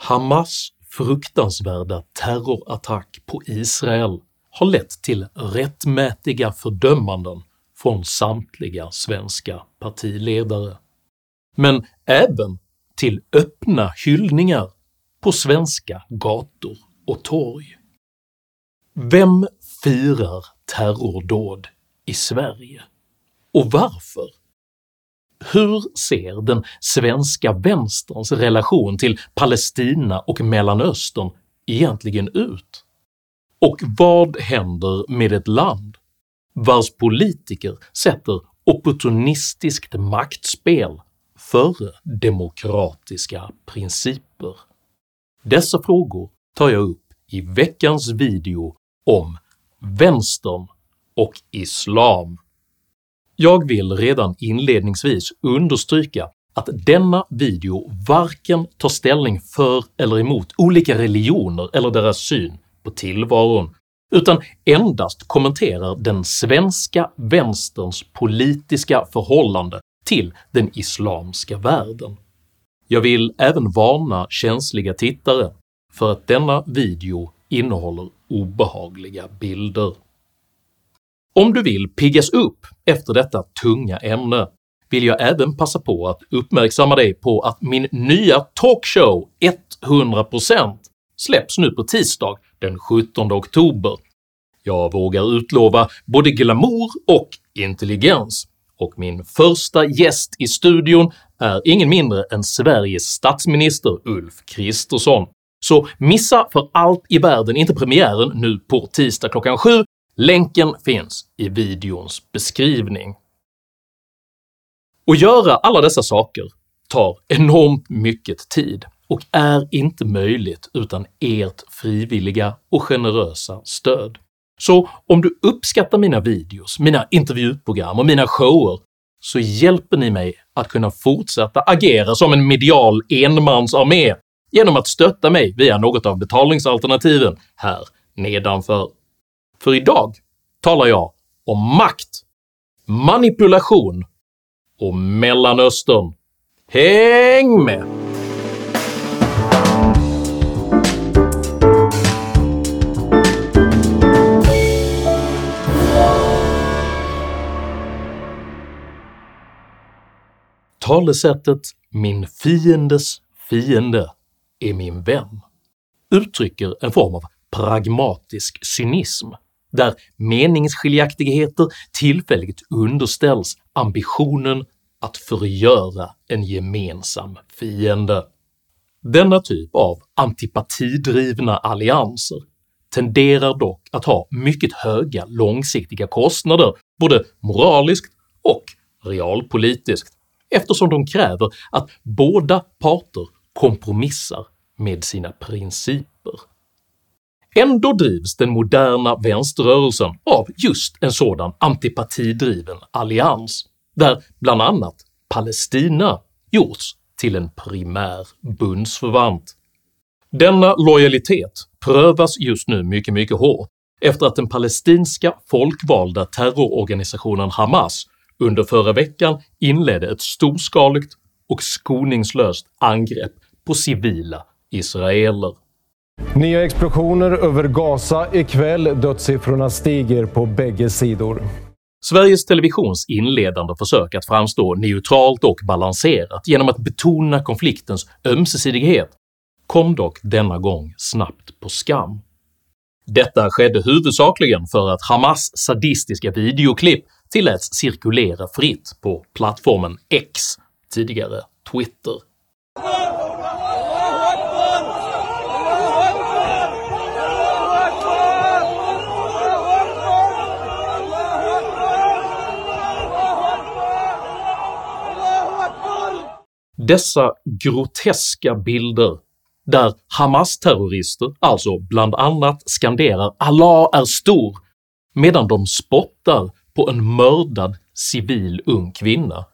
Hamas fruktansvärda terrorattack på Israel har lett till rättmätiga fördömanden från samtliga svenska partiledare, men även till öppna hyllningar på svenska gator och torg. Vem firar terrordåd i Sverige? Och varför? Hur ser den svenska vänsterns relation till Palestina och Mellanöstern egentligen ut? Och vad händer med ett land vars politiker sätter opportunistiskt maktspel före demokratiska principer? Dessa frågor tar jag upp i veckans video om vänstern och islam. Jag vill redan inledningsvis understryka att denna video varken tar ställning för eller emot olika religioner eller deras syn på tillvaron, utan endast kommenterar den svenska vänsterns politiska förhållande till den islamska världen. Jag vill även varna känsliga tittare för att denna video innehåller obehagliga bilder. Om du vill piggas upp efter detta tunga ämne vill jag även passa på att uppmärksamma dig på att min nya talkshow 100% släpps nu på tisdag den 17 oktober. Jag vågar utlova både glamour och intelligens, och min första gäst i studion är ingen mindre än Sveriges statsminister Ulf Kristersson. Så missa för allt i världen inte premiären nu på tisdag klockan 7, länken finns i videons beskrivning. Att göra alla dessa saker tar enormt mycket tid och är inte möjligt utan ert frivilliga och generösa stöd. Så om du uppskattar mina videos, mina intervjuprogram och mina shower så hjälper ni mig att kunna fortsätta agera som en medial enmansarmé genom att stötta mig via något av betalningsalternativen här nedanför. För idag talar jag om makt, manipulation och Mellanöstern. Häng med! Talesättet “min fiendes fiende är min vän” uttrycker en form av pragmatisk cynism där meningsskiljaktigheter tillfälligt underställs ambitionen att förgöra en gemensam fiende. Denna typ av antipatidrivna allianser tenderar dock att ha mycket höga långsiktiga kostnader både moraliskt och realpolitiskt eftersom de kräver att båda parter kompromissar med sina principer. Ändå drivs den moderna vänsterrörelsen av just en sådan antipatidriven allians, där bland annat Palestina gjorts till en primär bundsförvant. Denna lojalitet prövas just nu mycket mycket hårt efter att den palestinska folkvalda terrororganisationen Hamas under förra veckan inledde ett storskaligt och skoningslöst angrepp på civila israeler. Nya explosioner över Gaza ikväll. Dödssiffrorna stiger på bägge sidor. Sveriges Televisions inledande försök att framstå neutralt och balanserat genom att betona konfliktens ömsesidighet kom dock denna gång snabbt på skam. Detta skedde huvudsakligen för att Hamas sadistiska videoklipp tilläts cirkulera fritt på plattformen X, tidigare Twitter. Dessa groteska bilder där Hamas-terrorister alltså bland annat skanderar “Allah är stor” medan de spottar på en mördad civil ung kvinna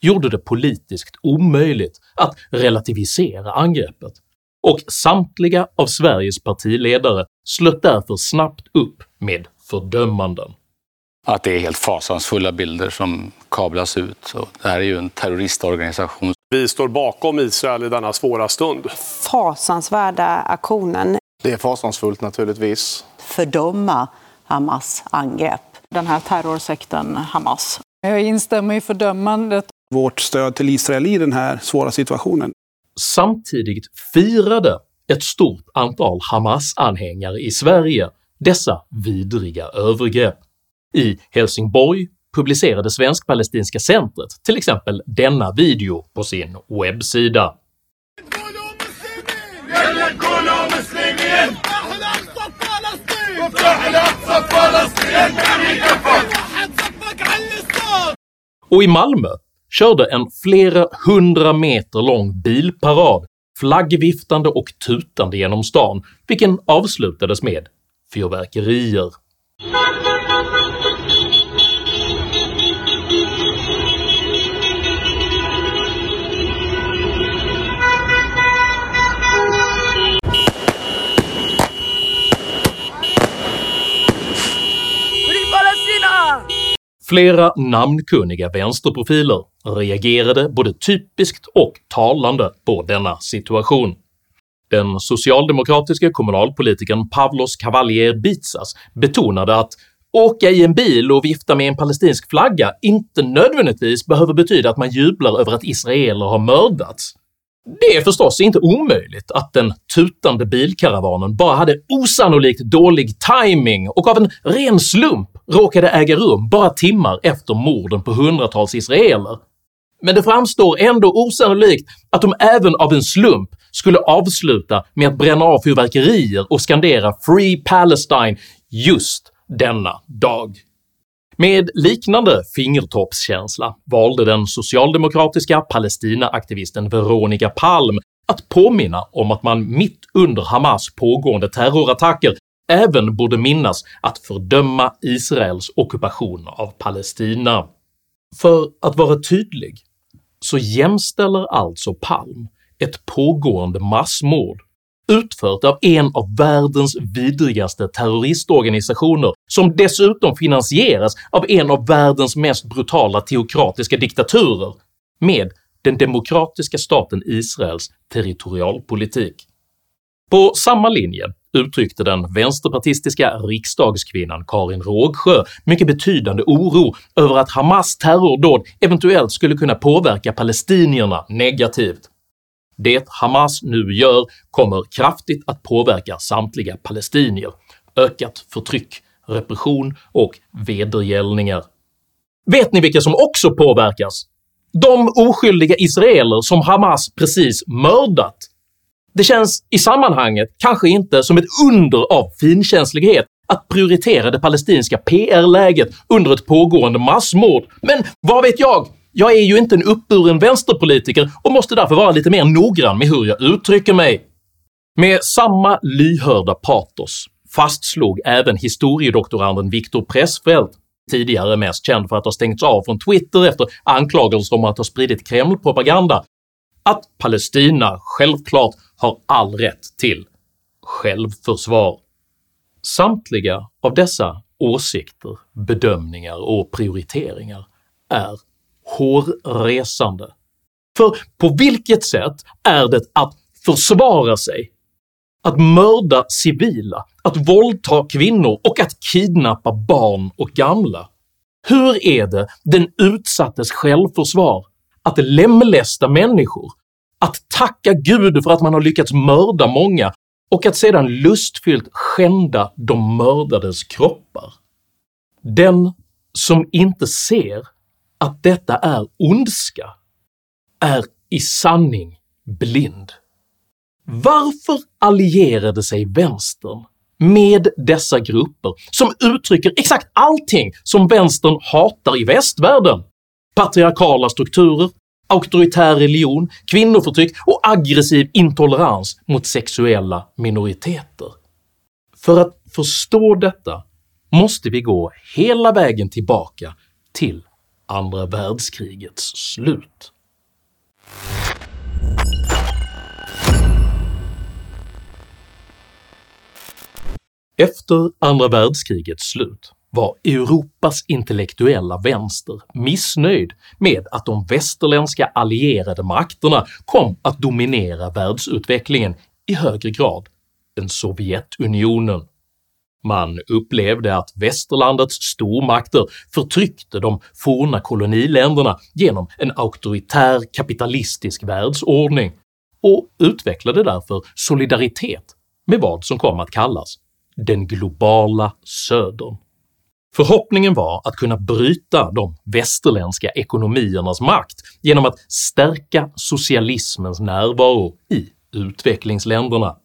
gjorde det politiskt omöjligt att relativisera angreppet, och samtliga av Sveriges partiledare slöt därför snabbt upp med fördömanden. Att det är helt fasansfulla bilder som kablas ut. Och det här är ju en terroristorganisation vi står bakom Israel i denna svåra stund. Fasansvärda aktionen. Det är fasansfullt naturligtvis. Fördöma Hamas angrepp. Den här terrorsekten Hamas. Jag instämmer i fördömandet. Vårt stöd till Israel i den här svåra situationen. Samtidigt firade ett stort antal Hamas-anhängare i Sverige dessa vidriga övergrepp. I Helsingborg publicerade Svensk-palestinska centret till exempel denna video på sin webbsida. Och i Malmö körde en flera hundra meter lång bilparad flaggviftande och tutande genom stan, vilken avslutades med fyrverkerier. Flera namnkunniga vänsterprofiler reagerade både typiskt och talande på denna situation. Den socialdemokratiska kommunalpolitikern Pavlos Cavalier Bitsas betonade att åka i en bil och vifta med en palestinsk flagga inte nödvändigtvis behöver betyda att man jublar över att israeler har mördats. Det är förstås inte omöjligt att den tutande bilkaravanen bara hade osannolikt dålig timing och av en ren slump råkade äga rum bara timmar efter morden på hundratals israeler, men det framstår ändå osannolikt att de även av en slump skulle avsluta med att bränna av fyrverkerier och skandera “Free Palestine” just denna dag. Med liknande fingertoppskänsla valde den socialdemokratiska Palestina-aktivisten Veronica Palm att påminna om att man mitt under Hamas pågående terrorattacker även borde minnas att fördöma Israels ockupation av Palestina. För att vara tydlig så jämställer alltså Palm ett pågående massmord utfört av en av världens vidrigaste terroristorganisationer som dessutom finansieras av en av världens mest brutala teokratiska diktaturer med den demokratiska staten Israels territorialpolitik. På samma linje uttryckte den vänsterpartistiska riksdagskvinnan Karin Rågsjö mycket betydande oro över att Hamas terrordåd eventuellt skulle kunna påverka palestinierna negativt. Det Hamas nu gör kommer kraftigt att påverka samtliga palestinier, ökat förtryck, repression och vedergällningar. Vet ni vilka som också påverkas? De oskyldiga israeler som Hamas precis mördat. Det känns i sammanhanget kanske inte som ett under av finkänslighet att prioritera det palestinska PR-läget under ett pågående massmord, men vad vet jag? Jag är ju inte en uppburen vänsterpolitiker och måste därför vara lite mer noggrann med hur jag uttrycker mig. Med samma lyhörda patos fastslog även historiedoktoranden Viktor Pressfeldt, tidigare mest känd för att ha stängts av från Twitter efter anklagelser om att ha spridit Kreml-propaganda, att Palestina självklart har all rätt till självförsvar. Samtliga av dessa åsikter, bedömningar och prioriteringar är hårresande. För på vilket sätt är det att försvara sig, att mörda civila, att våldta kvinnor och att kidnappa barn och gamla? Hur är det den utsattes självförsvar att lemlästa människor, att tacka gud för att man har lyckats mörda många och att sedan lustfyllt skända de mördades kroppar? Den som inte ser att detta är ondska är i sanning blind. Varför allierade sig vänstern med dessa grupper som uttrycker exakt allting som vänstern hatar i västvärlden? Patriarkala strukturer, auktoritär religion, kvinnoförtryck och aggressiv intolerans mot sexuella minoriteter. För att förstå detta måste vi gå hela vägen tillbaka till andra världskrigets slut. Efter andra världskrigets slut var Europas intellektuella vänster missnöjd med att de västerländska allierade makterna kom att dominera världsutvecklingen i högre grad än Sovjetunionen. Man upplevde att västerlandets stormakter förtryckte de forna koloniländerna genom en auktoritär kapitalistisk världsordning och utvecklade därför solidaritet med vad som kom att kallas “den globala södern”. Förhoppningen var att kunna bryta de västerländska ekonomiernas makt genom att stärka socialismens närvaro i utvecklingsländerna.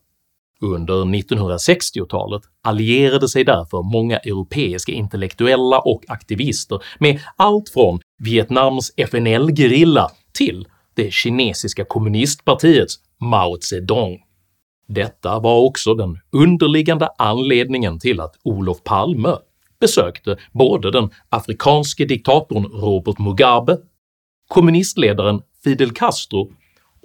Under 1960-talet allierade sig därför många europeiska intellektuella och aktivister med allt från Vietnams FNL-gerilla till det kinesiska kommunistpartiets Mao Zedong. Detta var också den underliggande anledningen till att Olof Palme besökte både den afrikanske diktatorn Robert Mugabe, kommunistledaren Fidel Castro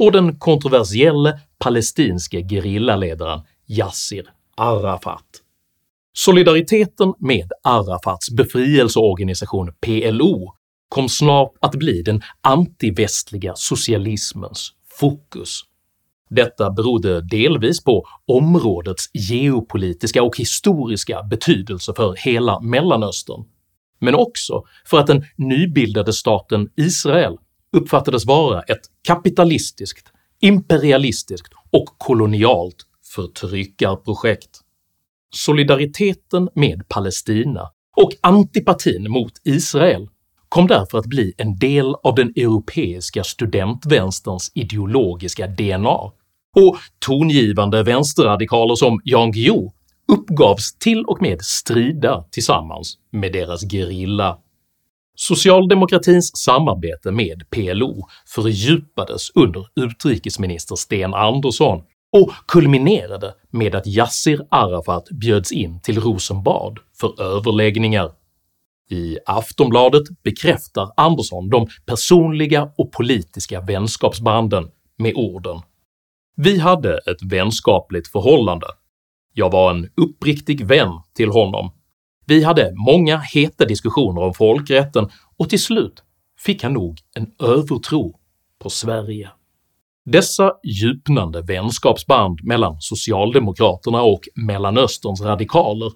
och den kontroversielle palestinske gerillaledaren Yassir Arafat. Solidariteten med Arafats befrielseorganisation PLO kom snart att bli den antivästliga socialismens fokus. Detta berodde delvis på områdets geopolitiska och historiska betydelse för hela Mellanöstern, men också för att den nybildade staten Israel uppfattades vara ett kapitalistiskt, imperialistiskt och kolonialt förtryckarprojekt. Solidariteten med Palestina och antipatin mot Israel kom därför att bli en del av den europeiska studentvänsterns ideologiska DNA, och tongivande vänsterradikaler som Jan Guillou uppgavs till och med strida tillsammans med deras gerilla. Socialdemokratins samarbete med PLO fördjupades under utrikesminister Sten Andersson och kulminerade med att Yassir Arafat bjöds in till Rosenbad för överläggningar. I Aftonbladet bekräftar Andersson de personliga och politiska vänskapsbanden med orden “Vi hade ett vänskapligt förhållande. Jag var en uppriktig vän till honom. Vi hade många heta diskussioner om folkrätten och till slut fick han nog en övertro på Sverige.” Dessa djupnande vänskapsband mellan socialdemokraterna och Mellanösterns radikaler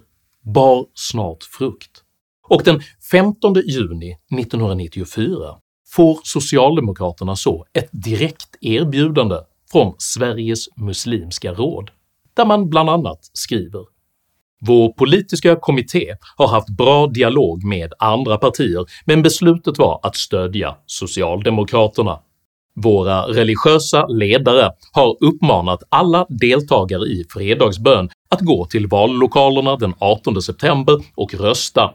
bar snart frukt, och den 15 juni 1994 får socialdemokraterna så ett direkt erbjudande från Sveriges Muslimska Råd, där man bland annat skriver “Vår politiska kommitté har haft bra dialog med andra partier men beslutet var att stödja socialdemokraterna. Våra religiösa ledare har uppmanat alla deltagare i fredagsbön att gå till vallokalerna den 18 september och rösta.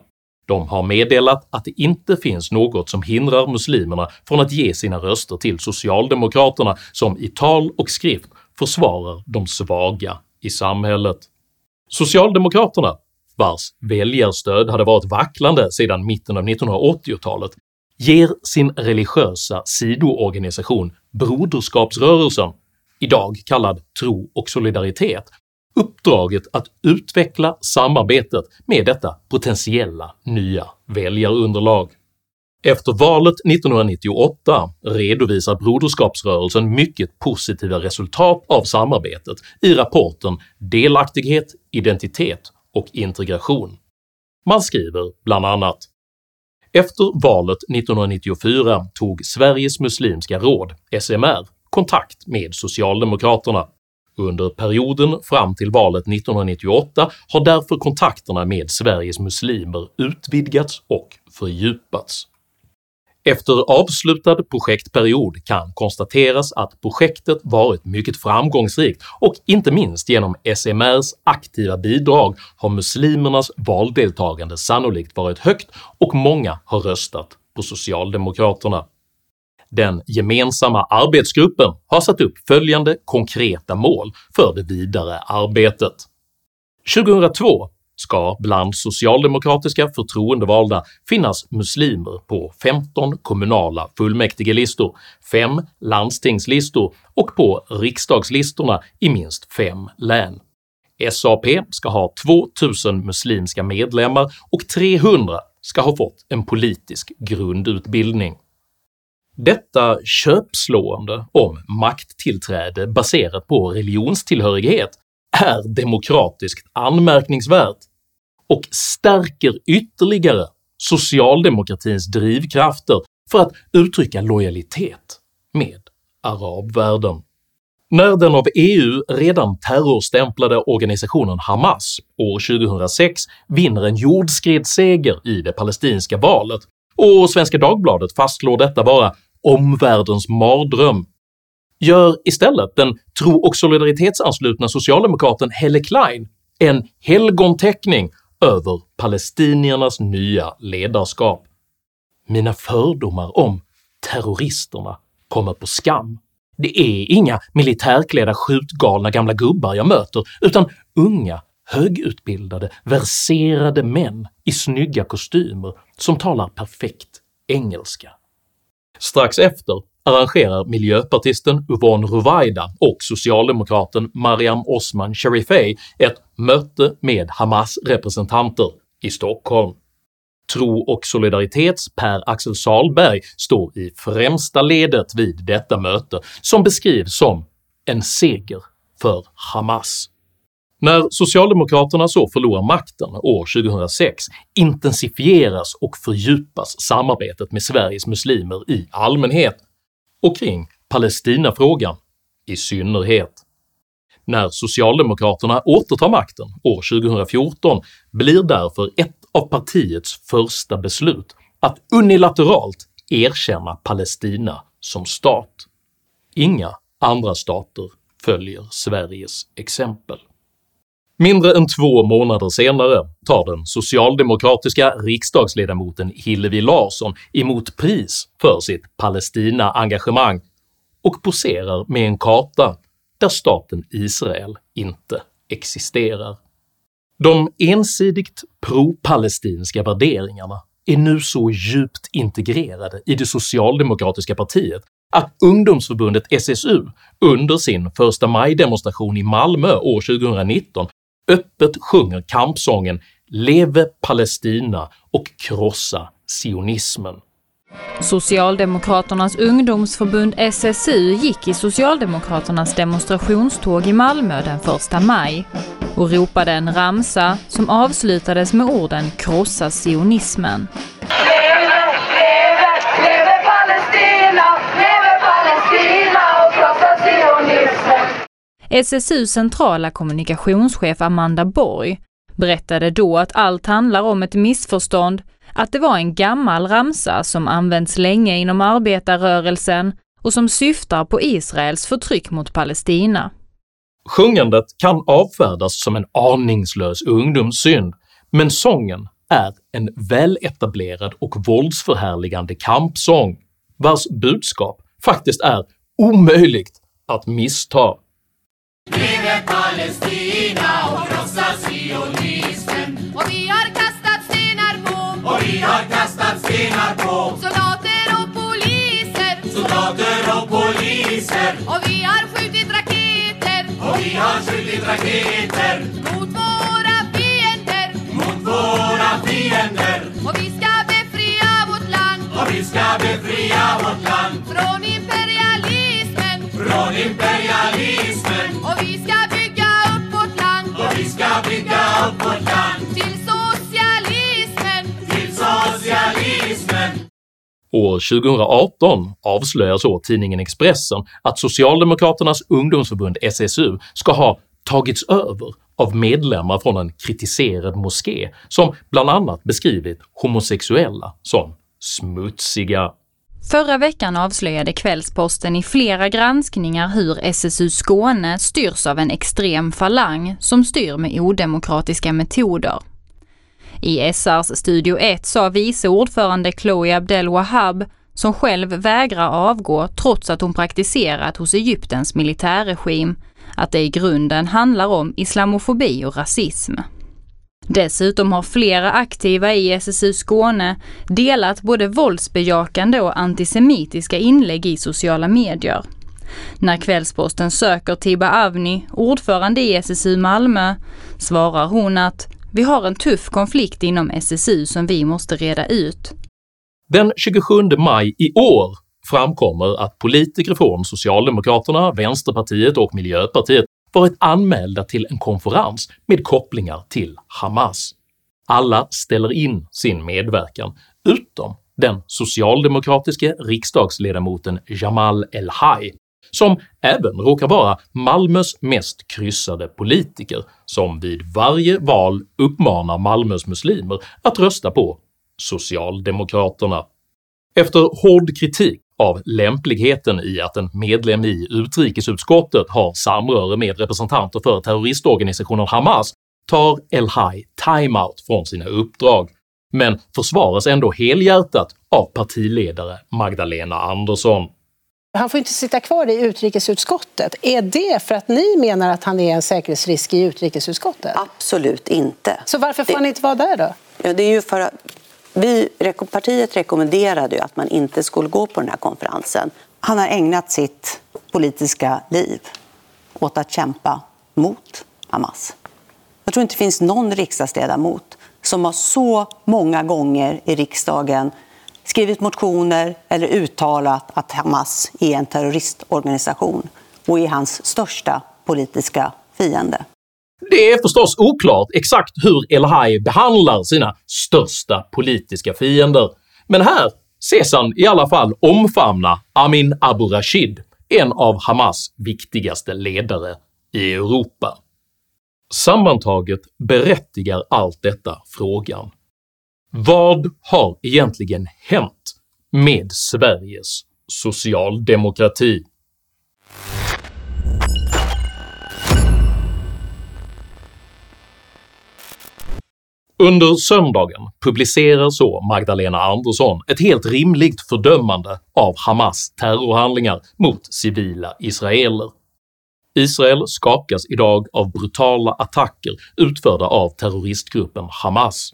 De har meddelat att det inte finns något som hindrar muslimerna från att ge sina röster till socialdemokraterna som i tal och skrift försvarar de svaga i samhället. Socialdemokraterna, vars väljarstöd hade varit vacklande sedan mitten av 1980-talet, ger sin religiösa sidoorganisation Broderskapsrörelsen, idag kallad Tro och Solidaritet, uppdraget att utveckla samarbetet med detta potentiella nya väljarunderlag. Efter valet 1998 redovisar Broderskapsrörelsen mycket positiva resultat av samarbetet i rapporten “Delaktighet, identitet och integration”. Man skriver bland annat efter valet 1994 tog Sveriges Muslimska Råd, SMR, kontakt med socialdemokraterna. Under perioden fram till valet 1998 har därför kontakterna med Sveriges muslimer utvidgats och fördjupats. Efter avslutad projektperiod kan konstateras att projektet varit mycket framgångsrikt och inte minst genom SMRs aktiva bidrag har muslimernas valdeltagande sannolikt varit högt och många har röstat på socialdemokraterna. Den gemensamma arbetsgruppen har satt upp följande konkreta mål för det vidare arbetet. 2002 ska bland socialdemokratiska förtroendevalda finnas muslimer på 15 kommunala fullmäktigelistor, 5 landstingslistor och på riksdagslistorna i minst 5 län. SAP ska ha 2000 muslimska medlemmar och 300 ska ha fått en politisk grundutbildning. Detta köpslående om makttillträde baserat på religionstillhörighet är demokratiskt anmärkningsvärt och stärker ytterligare socialdemokratins drivkrafter för att uttrycka lojalitet med arabvärlden. När den av EU redan terrorstämplade organisationen Hamas år 2006 vinner en jordskredsseger i det palestinska valet och Svenska Dagbladet fastslår detta vara “omvärldens mardröm” gör istället den tro och solidaritetsanslutna socialdemokraten Helle Klein en helgonteckning över palestiniernas nya ledarskap. Mina fördomar om terroristerna kommer på skam. Det är inga militärklädda skjutgalna gamla gubbar jag möter, utan unga, högutbildade, verserade män i snygga kostymer som talar perfekt engelska. Strax efter arrangerar miljöpartisten Yvonne Ruwaida och socialdemokraten Mariam Osman Sharifeh ett möte med Hamas-representanter i Stockholm. Tro och solidaritets Per-Axel Salberg står i främsta ledet vid detta möte som beskrivs som “en seger för Hamas”. När socialdemokraterna så förlorar makten år 2006 intensifieras och fördjupas samarbetet med Sveriges muslimer i allmänhet och kring Palestinafrågan i synnerhet. När socialdemokraterna återtar makten år 2014 blir därför ett av partiets första beslut att unilateralt erkänna Palestina som stat. Inga andra stater följer Sveriges exempel. Mindre än två månader senare tar den socialdemokratiska riksdagsledamoten Hillevi Larsson emot pris för sitt Palestina-engagemang och poserar med en karta där staten Israel inte existerar. De ensidigt pro-palestinska värderingarna är nu så djupt integrerade i det socialdemokratiska partiet att ungdomsförbundet SSU under sin första maj-demonstration i Malmö år 2019 öppet sjunger kampsången “Leve Palestina” och “Krossa sionismen”. Socialdemokraternas ungdomsförbund SSU gick i Socialdemokraternas demonstrationståg i Malmö den 1 maj och ropade en ramsa som avslutades med orden “Krossa sionismen”. SSUs centrala kommunikationschef Amanda Borg berättade då att allt handlar om ett missförstånd, att det var en gammal ramsa som använts länge inom arbetarrörelsen och som syftar på Israels förtryck mot Palestina. Sjungandet kan avfärdas som en aningslös ungdomssynd, men sången är en väletablerad och våldsförhärligande kampsång vars budskap faktiskt är omöjligt att missta. Leve Palestina och krossa sionismen. Och vi har kastat stenar på. Och vi har kastat stenar på. Soldater och poliser. Soldater och poliser. Och vi har skjutit raketer. Och vi har skjutit raketer. Mot våra fiender. Mot våra fiender. Och vi ska befria vårt land. Och vi ska befria vårt land. Från imperialismen. Från imperialismen. Vårt land. Till socialismen. Till socialismen. År 2018 avslöjar så tidningen Expressen att Socialdemokraternas ungdomsförbund SSU ska ha tagits över av medlemmar från en kritiserad moské som bland annat beskrivit homosexuella som “smutsiga”. Förra veckan avslöjade Kvällsposten i flera granskningar hur SSU Skåne styrs av en extrem falang som styr med odemokratiska metoder. I SRs Studio 1 sa vice ordförande Chloe Abdel Wahab, som själv vägrar avgå trots att hon praktiserat hos Egyptens militärregim, att det i grunden handlar om islamofobi och rasism. Dessutom har flera aktiva i SSU Skåne delat både våldsbejakande och antisemitiska inlägg i sociala medier. När Kvällsposten söker Tiba Avni, ordförande i SSU Malmö, svarar hon att vi har en tuff konflikt inom SSU som vi måste reda ut. Den 27 maj i år framkommer att politiker från Socialdemokraterna, Vänsterpartiet och Miljöpartiet varit anmälda till en konferens med kopplingar till Hamas. Alla ställer in sin medverkan, utom den socialdemokratiske riksdagsledamoten Jamal El-Haj, som även råkar vara Malmös mest kryssade politiker som vid varje val uppmanar Malmös muslimer att rösta på Socialdemokraterna. Efter hård kritik av lämpligheten i att en medlem i utrikesutskottet har samröre med representanter för terroristorganisationen Hamas tar El-Haj timeout från sina uppdrag, men försvaras ändå helhjärtat av partiledare Magdalena Andersson. Han får inte sitta kvar i utrikesutskottet. Är det för att ni menar att han är en säkerhetsrisk i utrikesutskottet? Absolut inte. Så varför får han inte vara där då? Ja, det är ju för att vi, partiet rekommenderade ju att man inte skulle gå på den här konferensen. Han har ägnat sitt politiska liv åt att kämpa mot Hamas. Jag tror inte det finns någon riksdagsledamot som har så många gånger i riksdagen skrivit motioner eller uttalat att Hamas är en terroristorganisation och är hans största politiska fiende. Det är förstås oklart exakt hur El-Haj behandlar sina största politiska fiender, men här ses han i alla fall omfamna Amin Abu Rashid, en av Hamas viktigaste ledare i Europa. Sammantaget berättigar allt detta frågan vad har egentligen hänt med Sveriges socialdemokrati? Under söndagen publicerar så Magdalena Andersson ett helt rimligt fördömande av Hamas terrorhandlingar mot civila israeler. Israel skakas idag av brutala attacker utförda av terroristgruppen Hamas.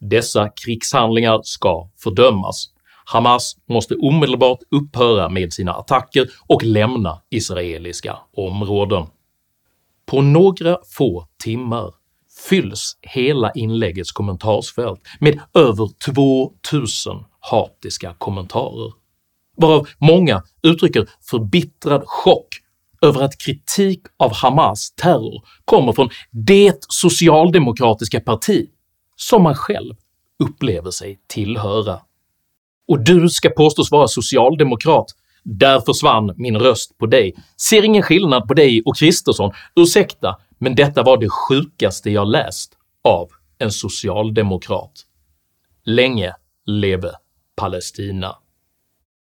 Dessa krigshandlingar ska fördömas. Hamas måste omedelbart upphöra med sina attacker och lämna israeliska områden. På några få timmar fylls hela inläggets kommentarsfält med över 2000 hatiska kommentarer, varav många uttrycker förbittrad chock över att kritik av Hamas terror kommer från det socialdemokratiska parti som man själv upplever sig tillhöra. Och du ska påstås vara socialdemokrat, där försvann min röst på dig. Ser ingen skillnad på dig och Kristersson, ursäkta men detta var det sjukaste jag läst av en socialdemokrat. Länge leve Palestina.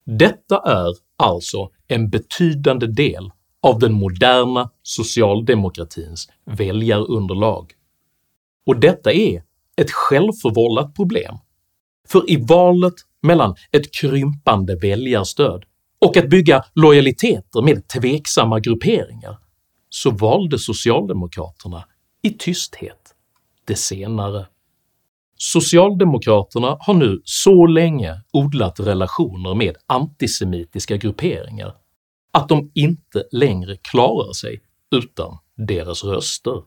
Detta är alltså en betydande del av den moderna socialdemokratins väljarunderlag. Och detta är ett självförvållat problem, för i valet mellan ett krympande väljarstöd och att bygga lojaliteter med tveksamma grupperingar så valde socialdemokraterna i tysthet det senare. Socialdemokraterna har nu så länge odlat relationer med antisemitiska grupperingar att de inte längre klarar sig utan deras röster.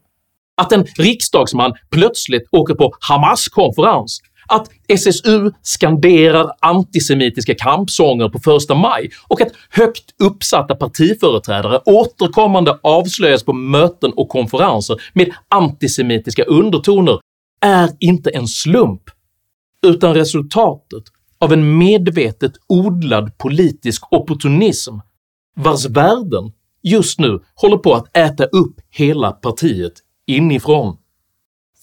Att en riksdagsman plötsligt åker på Hamas-konferens, att SSU skanderar antisemitiska kampsånger på första maj och att högt uppsatta partiföreträdare återkommande avslöjas på möten och konferenser med antisemitiska undertoner är inte en slump utan resultatet av en medvetet odlad politisk opportunism vars värden just nu håller på att äta upp hela partiet inifrån.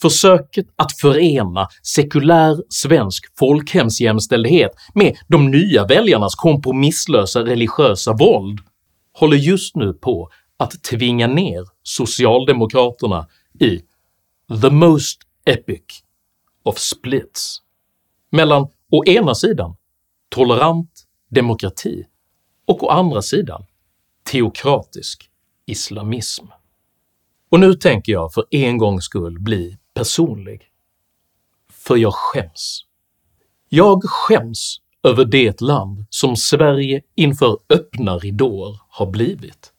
Försöket att förena sekulär svensk folkhemsjämställdhet med de nya väljarnas kompromisslösa religiösa våld håller just nu på att tvinga ner socialdemokraterna i “the most epic of splits” mellan å ena sidan tolerant demokrati och å andra sidan teokratisk islamism. Och nu tänker jag för en gångs skull bli personlig. För jag skäms. Jag skäms över det land som Sverige inför öppna ridåer har blivit.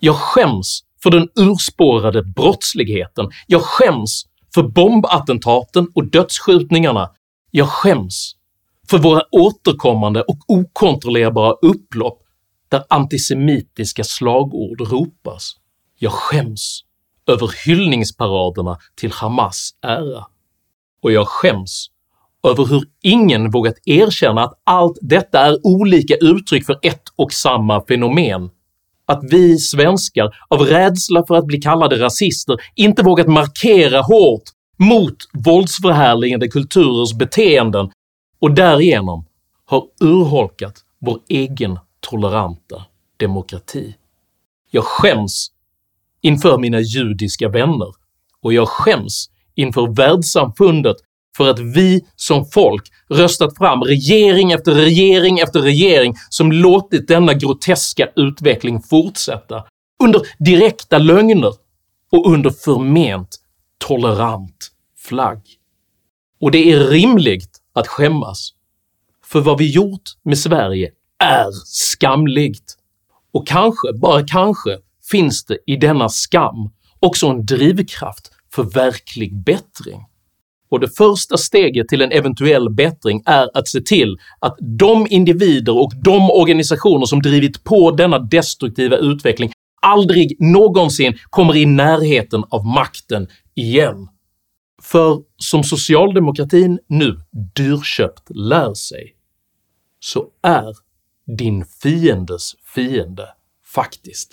Jag skäms för den urspårade brottsligheten, jag skäms för bombattentaten och dödsskjutningarna, jag skäms för våra återkommande och okontrollerbara upplopp där antisemitiska slagord ropas. Jag skäms över hyllningsparaderna till Hamas ära. Och jag skäms över hur ingen vågat erkänna att allt detta är olika uttryck för ett och samma fenomen, att vi svenskar av rädsla för att bli kallade rasister inte vågat markera hårt mot våldsförhärligande kulturers beteenden och därigenom har urholkat vår egen toleranta demokrati. Jag skäms inför mina judiska vänner och jag skäms inför världssamfundet för att vi som folk röstat fram regering efter regering efter regering som låtit denna groteska utveckling fortsätta under direkta lögner och under förment tolerant flagg. Och det är rimligt att skämmas, för vad vi gjort med Sverige är skamligt. Och kanske, bara kanske, finns det i denna skam också en drivkraft för verklig bättring. Och det första steget till en eventuell bättring är att se till att de individer och de organisationer som drivit på denna destruktiva utveckling aldrig någonsin kommer i närheten av makten igen. För som socialdemokratin nu dyrköpt lär sig, så är din fiendes fiende faktiskt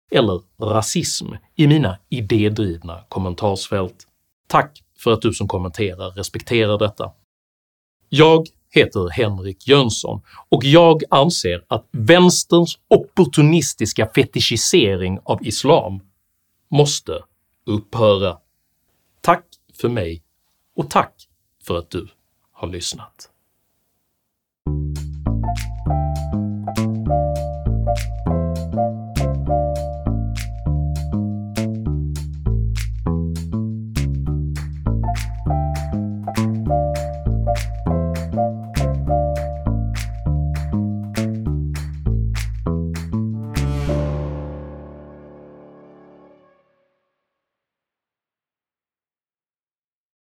eller rasism i mina idédrivna kommentarsfält. Tack för att du som kommenterar respekterar detta. Jag heter Henrik Jönsson och jag anser att vänsterns opportunistiska fetischisering av islam måste upphöra. Tack för mig och tack för att du har lyssnat.